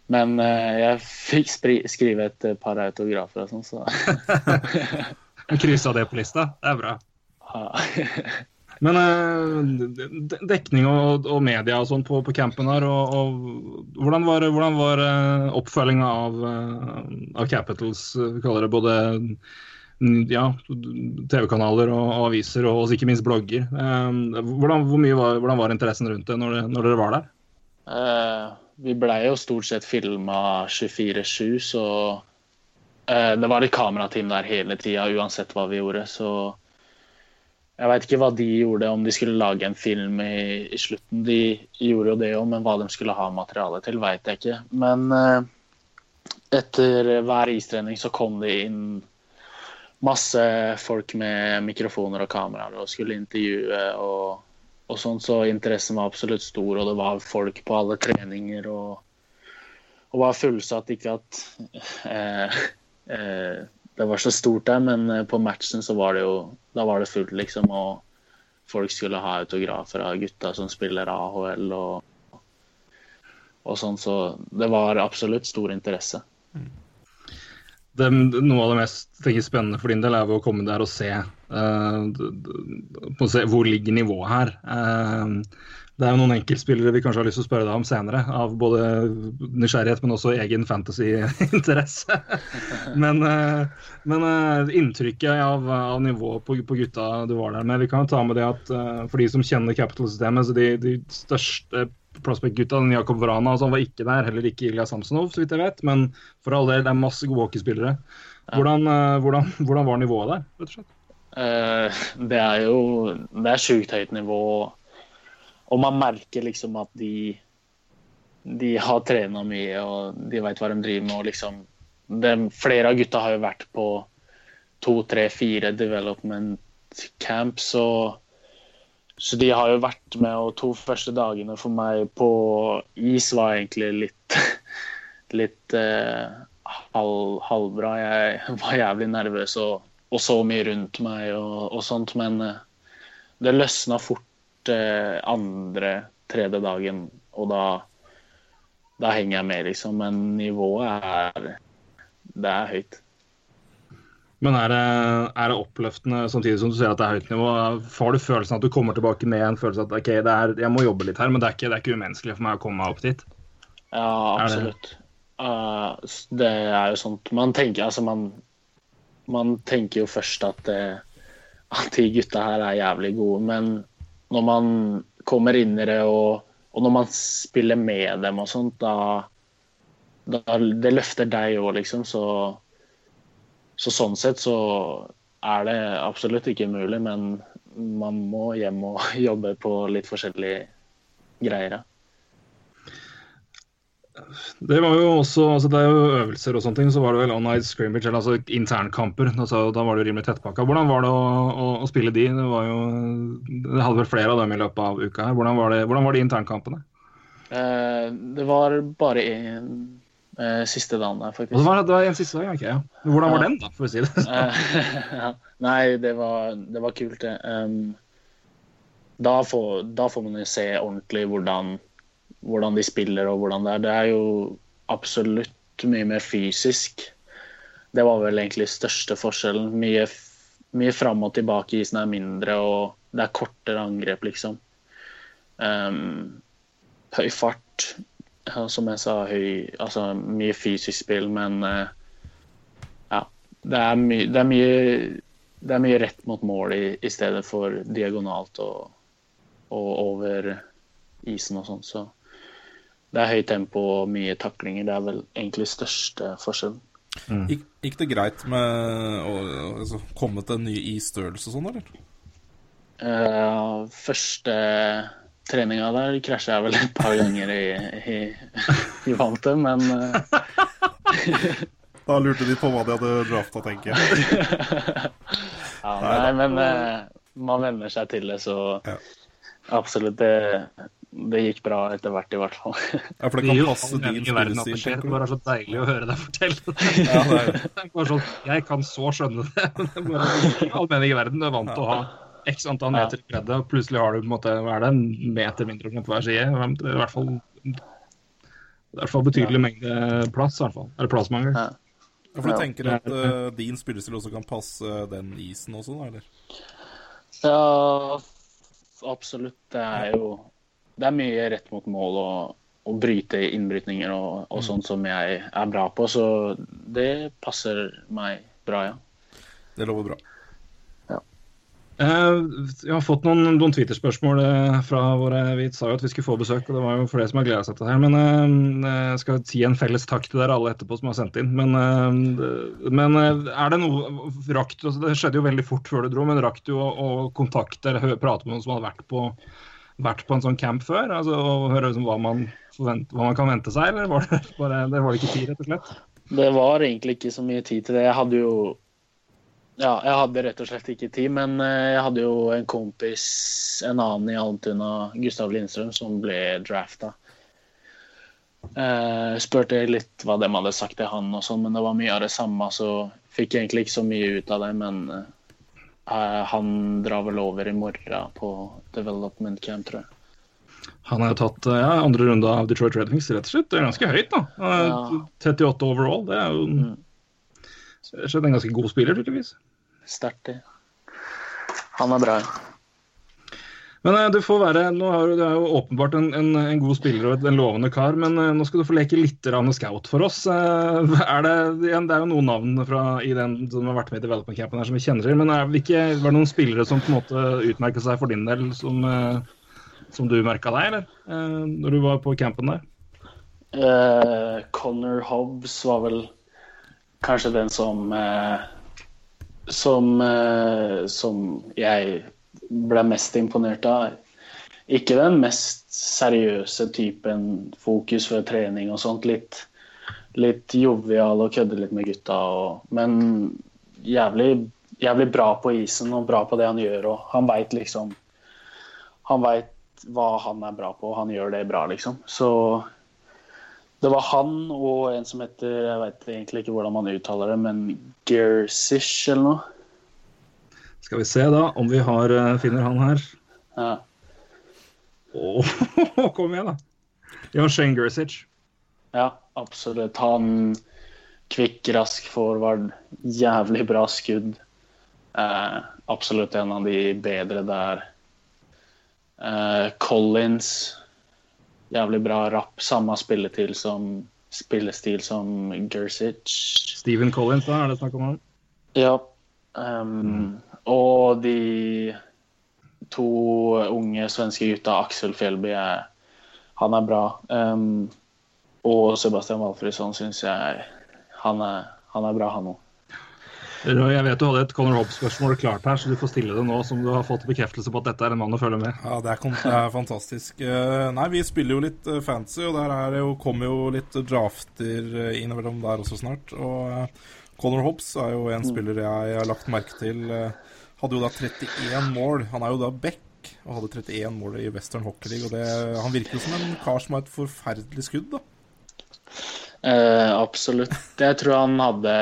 Men eh, jeg fikk skrive et eh, par autografer og sånn, så Kryssa det på lista? Det er bra. Men eh, dekning og, og media og sånn på, på campen her, og, og hvordan var, hvordan var oppfølginga av, av Capitals? Vi kaller det både mm, ja, TV-kanaler og, og aviser, og ikke minst blogger. Hvordan, hvor mye var, hvordan var interessen rundt det når, det- når dere var der? Eh, vi blei jo stort sett filma 24-7, så eh, det var et kamerateam der hele tida, uansett hva vi gjorde. Så jeg veit ikke hva de gjorde, om de skulle lage en film i, i slutten. De gjorde jo det òg, men hva de skulle ha materiale til, veit jeg ikke. Men eh, etter hver istrening så kom det inn masse folk med mikrofoner og kameraer og skulle intervjue og og sånn, så interessen var absolutt stor, og det var folk på alle treninger. Og, og var fullsatt. Ikke at eh, eh, det var så stort der, men eh, på matchen så var det jo Da var det fullt, liksom. Og folk skulle ha autografer av gutta som spiller AHL og, og sånn, så det var absolutt stor interesse. det, noe av det mest spennende for din del er å komme der og se, eh, hvor ligger nivået her. Eh, det er jo noen enkeltspillere vi kanskje har lyst til å spørre deg om senere, av både nysgjerrighet, men også egen fantasy-interesse. men eh, men inntrykket av, av nivået på, på gutta du var der med, vi kan jo ta med det at for de som kjenner Capital-systemet, så de, de største prospect-gutta, Jakob Vrana, altså, var ikke der, heller ikke Ilja Samsonov, så vidt jeg vet. Men for all del, det er masse gode hockeyspillere. Hvordan, hvordan, hvordan var nivået der, rett og slett? Eh, det er jo Det er sjukt høyt nivå. Og man merker liksom at de De har trena mye og de veit hva de driver med. Og liksom de, Flere av gutta har jo vært på to, tre, fire development camps. Og, så de har jo vært med, og to første dagene for meg på is var egentlig litt litt eh, halv, halvbra. Jeg var jævlig nervøs og, og så mye rundt meg og, og sånt, men eh, det løsna fort eh, andre, tredje dagen, og da, da henger jeg med, liksom. Men nivået er Det er høyt. Men er det, er det oppløftende samtidig som du ser at det er høyt nivå? Får du følelsen at du kommer tilbake med en følelse at ok, det er, jeg må jobbe litt her, men det er, ikke, det er ikke umenneskelig for meg å komme meg opp dit? Ja, absolutt. det-. Eh, det er jo sånt Man tenker altså man, man tenker jo først at, eh, at de gutta her er jævlig gode, men når man kommer inn i det og, og når man spiller med dem og sånt, da, da Det løfter deg òg, liksom. Så, så sånn sett så er det absolutt ikke umulig, men man må hjem og jobbe på litt forskjellige greier. ja. Det var jo også altså Det er jo øvelser og sånne ting. Så var det vel on-night scrimmage, eller altså internkamper. Altså, da var det jo rimelig tettpakka. Hvordan var det å, å, å, spille de? Det var jo Det hadde vel flere av dem i løpet av uka her. Hvordan var det, hvordan var de internkampene? Eh, det var bare én eh, siste dagen der, faktisk. Det var, det var en siste dag, okay, ja. Hvordan var Ja. den, da, for å si det sånn? Eh. Nei, det var, det var kult, det. Um, da, får, da får man jo se ordentlig hvordan, hvordan de spiller og hvordan det er. Det er jo absolutt mye mer fysisk. Det var vel egentlig største forskjellen. Mye, mye fram og tilbake. Isen er mindre, og det er kortere angrep, liksom. Um, høy fart. Som jeg sa, høy Altså mye fysisk spill, men uh, ja. Det er, my det, er mye, det er mye rett mot mål i, i stedet for diagonalt og, og over isen og sånn. Så det er høyt tempo og mye taklinger. Det er vel egentlig største forskjellen. Gikk, gikk det greit med å altså, komme til en ny isstørrelse og sånn, eller? Uh, første treninga der krasja jeg vel et par ganger i, i, i vantet, men uh... Da lurte de på hva de hadde drafta, tenker jeg. Ja, nei, men uh, man venner seg til det, så Ja. absolutt. Det, det gikk bra etter hvert, i hvert fall. Ja, for det kan passe din spillestil. Det er bare så deilig å høre deg fortelle det. Ja, det er, Det er bare sånn, Jeg kan så skjønne det. det er bare all mening i verden. Du er vant til å ha x antall meter i bredde, og plutselig har du på en måte, hva er det, en meter mindre på hver side. I hvert fall, i hvert fall betydelig mengde plass. i hvert fall. Eller plassmangel. Ja. ja, for du tenker at uh, din spillestil også kan passe den isen også, da, eller? Ja, absolutt. Det er jo Det er mye rett mot mål og, og bryte innbrytninger og, og sånt som jeg er bra på, så det passer meg bra, ja. Det lover bra. Eh, Jeg har fått noen, noen Twitter-spørsmål eh, fra våre Vi sa jo at vi skulle få besøk, og det var jo flere som har gleda seg til det her. Men eh, jeg skal si en felles takk til dere alle etterpå som har sendt inn. Men, men er det noe Rakk du altså Det skjedde jo veldig fort før du dro, men rakk du å, å kontakte eller prate med noen som hadde vært på, vært på en sånn camp før? Altså, og høre liksom hva, man forvent, hva man kan vente seg, eller var det bare det var ikke tid, rett og slett? Det var egentlig ikke så mye tid til det. Jeg hadde jo Ja, jeg hadde rett og slett ikke tid, men eh, jeg hadde jo en kompis, en annen i Almtuna, Gustav Lindstrøm, som ble drafta. Uh, spurte litt hva de hadde sagt til han og sånn, men det var mye av det samme, så fikk jeg egentlig ikke så mye ut av det. Men eh, han drar vel over i morgen på development camp, tror jeg. Han har tatt eh, ja, andre runde av Detroit Red Wings, rett og slett. Det er ganske høyt, da. Eh, Ja. 38 overall. Det er jo Mm. en ganske god spiller, tydeligvis. Sterkt, det. Han er bra. Men eh, du får være Nå er du, er jo åpenbart en, en, en god spiller og en lovende kar, men eh, nå skal du få leke litt scout for oss. Eh, er det, det er jo noen navn fra, i den som har vært med i development campen her som vi kjenner til, men er det, ikke, var noen spillere som på en måte utmerket seg for din del, som, som du merka deg, eller? Når du var på campen der? Uh, Connor Hobbs var vel kanskje den som uh, som, uh, som jeg ble mest imponert av. Ikke den mest seriøse typen fokus for trening og sånt. Litt, litt jovial og kødde litt med gutta. Og, men jævlig, jævlig bra på isen og bra på det han gjør. Og han veit liksom Han veit hva han er bra på, og han gjør det bra, liksom. Så det var han og en som heter Jeg vet egentlig ikke hvordan man uttaler det, men Gersish eller noe. Skal vi se da om vi har, eh, finner han her. Ja. Åh, kom igjen, da. Ja, Shane Gersic. ja, absolutt. Han kvikk, rask forward. Jævlig bra skudd. Eh, absolutt en av de bedre der. Eh, Collins. Jævlig bra rapp. Samme spilletil som, spillestil som Gersic. Steven Collins, da er det snakk om han? Ja. ehm, og de to unge svenske gutta, Aksel Fjellby, er, han er bra. Um, og Sebastian Walfridsson syns jeg han er, han er bra, han òg. Røy, jeg vet du hadde et Conor Hobbs-spørsmål klart her, så du får stille det nå som du har fått bekreftelse på at dette er en mann å følge med. Ja, det er, det er fantastisk. Eh, Nei, vi spiller jo litt eh, fancy, og der er det jo, kommer jo litt drafter eh, innimellom der også snart. Og Conor Hobbs er jo en spiller jeg har lagt merke til. Hadde jo da 31 mål. Han er jo da back og hadde 31 mål i Western Hockey League. Og det, han virker jo som en kar som har et forferdelig skudd, da. Eh, absolutt. Jeg tror han hadde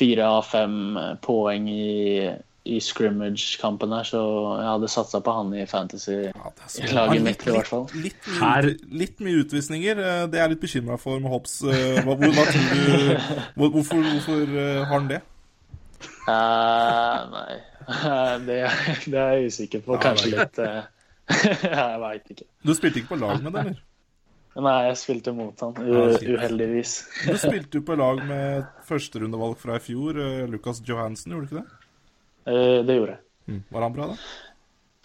fire av fem poeng i, i scrimmage-kampen her, så jeg hadde satsa på han i fantasy. Ja, mitt, i hvert fall. Litt, litt, mye, Her- litt mye utvisninger. eh, Det er jeg litt bekymra for med Hobbs. Eh, hvor, Hvorfor, hvorfor eh, har han det? Eh, nei, det, det er jeg usikker på. Kanskje litt eh, Jeg veit ikke. Du spilte ikke på lag med det, eller? Nei, jeg spilte mot han, Ja, uheldigvis. Du spilte jo på lag med førsterundevalg fra i fjor, eh, Lucas Johansen, gjorde du ikke det? Eh, det gjorde jeg. Var han bra, da?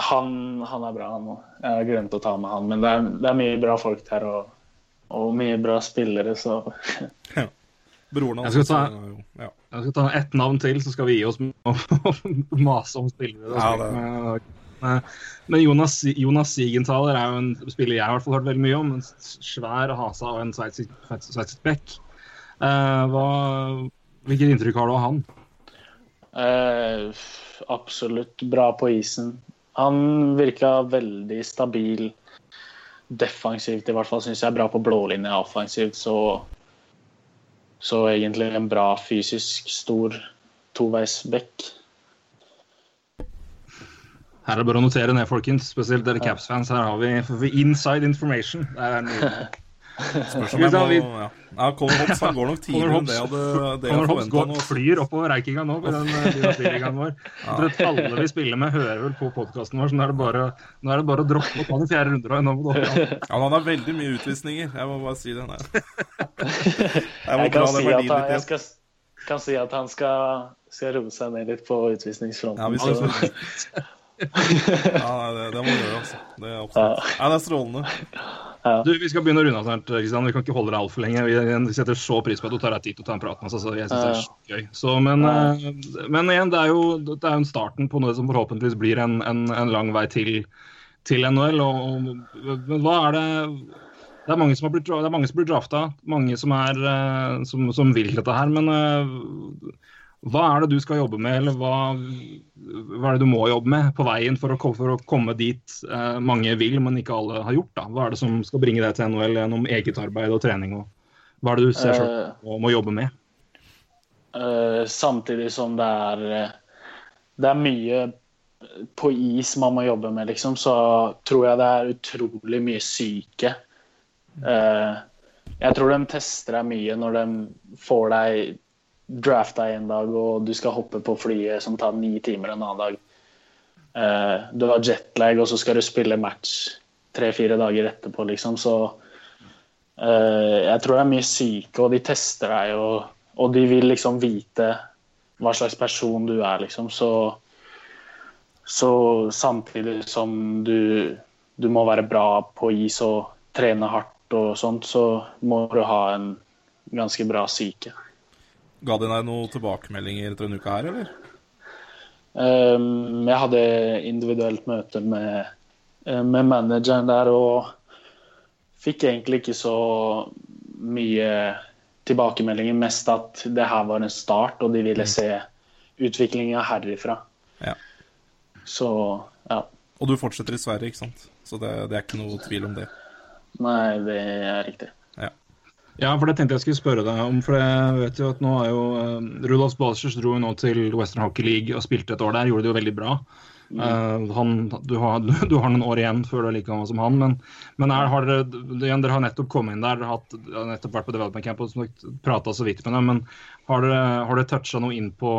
Han, han er bra, han òg. Jeg har glemt å ta med han. Men det er, det er mye bra folk der, og, og mye bra spillere, så Broren hans er jo ja. Jeg skal ta ett navn til, så skal vi gi oss med å mase om spillere. Ja, det- Men- Men Jonas, Jonas Sigenthaler er jo en spiller jeg har i hvert fall hørt veldig mye om. En svær hasa og en sveitsisk bekk. Eh, hvilket inntrykk har du av han? eh, absolutt bra på isen. Han virka veldig stabil defensivt, i hvert fall syns jeg. Bra på blålinje offensivt, så Så egentlig en bra fysisk stor toveisbekk. Her er det bare å notere ned, folkens. Spesielt dere Caps-fans. Her har vi, inside information. Det er mye. Spørs om jeg må ja. ja, Conor Hobbs han går nok tidligere enn det jeg hadde, det jeg Hobbs går, nå. flyr oppover Reikinga nå. på den eh, vår. vår. Jeg tror alle vi spiller med, hører vel på podkasten vår, så nå er det bare, nå er det bare å droppe å ta den fjerde runden. Opp. Ja, han har veldig mye utvisninger. Jeg må bare si det. Nei. Jeg Jeg kan si at han, jeg skal, kan si at han skal, skal roe seg ned litt på utvisningsfronten. Ja, så- Ja, nei, det, det må du gjøre, altså. Det er ja. Ja, det er strålende. Du, Vi skal begynne å runde av snart. Kristian. Vi kan ikke holde deg altfor lenge. Vi setter så pris på at du tar deg tid til å ta en prat med oss. Altså, jeg synes det er så gøy. Så, men, eh, men igjen, det er jo det er en starten på noe som forhåpentligvis blir en, en, en lang vei til, til NHL. Og, men hva er det det er mange som, har blitt, det er mange som blir drafta, mange som, er, eh, som, som vil dette her. Men eh, hva er det du skal jobbe med, eller hva, hva er det du må jobbe med på veien for å, for å komme dit eh, mange vil, men ikke alle har gjort? da? Hva er det som skal bringe deg til NHL gjennom eget arbeid og trening? Og hva er det du ser selv Eh, og må jobbe med? Uh, samtidig som det er eh, Det er mye på is man må jobbe med, liksom, så tror jeg det er utrolig mye syke. Uh, jeg tror de tester deg mye når de får deg drafta en dag, og du skal hoppe på flyet som tar ni timer en annen dag. Uh, du har jetlag, og så skal du spille match tre-fire dager etterpå, liksom. Så uh, jeg tror det er mye syke, og de tester deg, og, og de vil liksom vite hva slags person du er, liksom. Så, så samtidig som du, du må være bra på is og trene hardt og sånt, så må du ha en ganske bra psyke. Ga de deg noen tilbakemeldinger etter en uke her, eller? Um, jeg hadde individuelt møte med, eh, med manageren der og fikk egentlig ikke så mye tilbakemeldinger. Mest at det her var en start, og de ville se utviklinga herifra. Ja. Så ja. Og du fortsetter i Sverige, ikke sant? Så det, det er ikke noe tvil om det. Nei, det er riktig. Ja, for det tenkte jeg skulle spørre deg om. For jeg vet jo at nå er jo uh, Rudolf Balsers dro jo nå til Western Hockey League og spilte et år der. Gjorde det jo veldig bra. Uh, han, du, har, du har noen år igjen før du er like gammel som han, men, men er, har dere, dere har nettopp kommet inn der, dere har nettopp vært på development camp og prata så vidt med dem. Men har dere, har dere toucha noe inn på,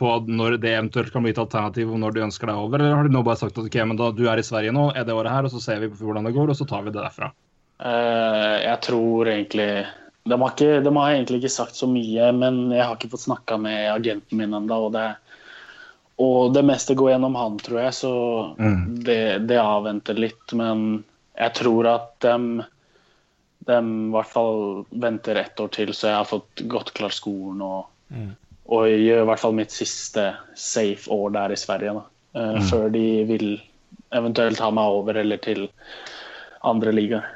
på når det eventuelt kan bli et alternativ, og når de ønsker deg over? Eller har de nå bare sagt at ok, men da, du er i Sverige nå, er det året her, og så ser vi hvordan det går, og så tar vi det derfra? Eh, jeg tror egentlig de har, ikke, de har egentlig ikke sagt så mye, men jeg har ikke fått snakka med agenten min ennå. Og, det- og det meste går gjennom han, tror jeg, så det, det avventer litt. Men jeg tror at de, de i hvert fall venter ett år til, så jeg har fått godt klart skolen og og gjør i hvert fall mitt siste safe år der i Sverige. Da. Mm. Før de vil eventuelt ha meg over eller til andre ligaer.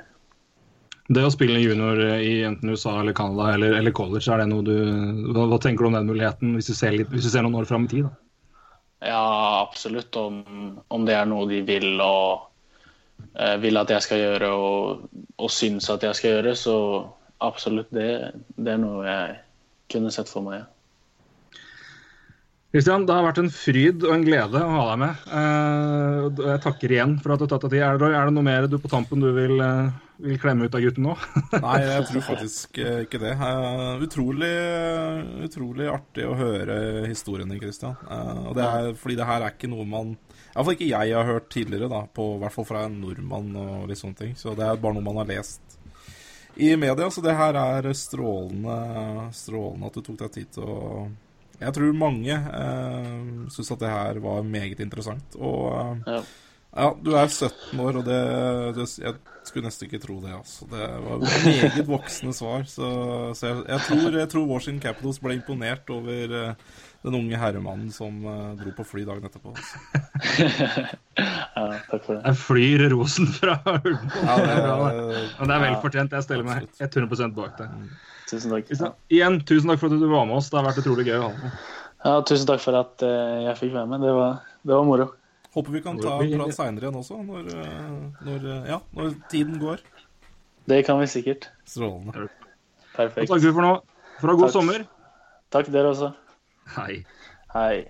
Det å spille junior i enten USA eller Canada eller, eller college, er det noe du hva, hva tenker du om den muligheten, hvis du ser, litt, hvis du ser noen år fram i tid? da? Ja, absolutt. Om, om det er noe de vil og eh, vil at jeg skal gjøre og, og syns at jeg skal gjøre, så absolutt det, det er noe jeg kunne sett for meg. Ja. Kristian, det har vært en fryd og en glede å ha deg med. Eh, jeg takker igjen for at du har tatt deg tid. Er det, er det noe mer du på tampen du vil, eh, vil klemme ut av gutten nå? Nei, jeg tror faktisk eh, ikke det. Eh, utrolig, utrolig artig å høre historien din, Christian. Eh, og det er, fordi det her er ikke noe man Iallfall ikke jeg har hørt tidligere, da, på, i hvert fall fra en nordmann og litt sånne ting. Så det er bare noe man har lest i media. Så det her er strålende, strålende at du tok deg tid til å Jeg tror mange eh, syns at det her var meget interessant. Og Ja. Ja, du er 17 år, og det, det Jeg skulle nesten ikke tro det, altså. Det var meget voksne svar. Så, så jeg, jeg, tror, jeg tror Washington Capitals ble imponert over eh, den unge herremannen som uh, dro på fly dagen etterpå. Altså. ja, takk for det. Jeg flyr rosen fra Ulven. Ja, Det er bra, det. det, Men det er vel fortjent. Jeg stiller meg Absolutt. 100 bak deg. Tusen takk. Igjen, tusen takk for at du var med oss. Det har vært utrolig gøy å ha deg med. Ja, tusen takk for at uh, jeg fikk være med. Det var, det var moro. Håper vi kan ta en prat seinere igjen også, når, eh, når, eh, ja, når tiden går. Det kan vi sikkert. Strålende. Perfekt. Og takk for nå. For å ha god Takk. sommer. Takk dere også. Hei. Hei.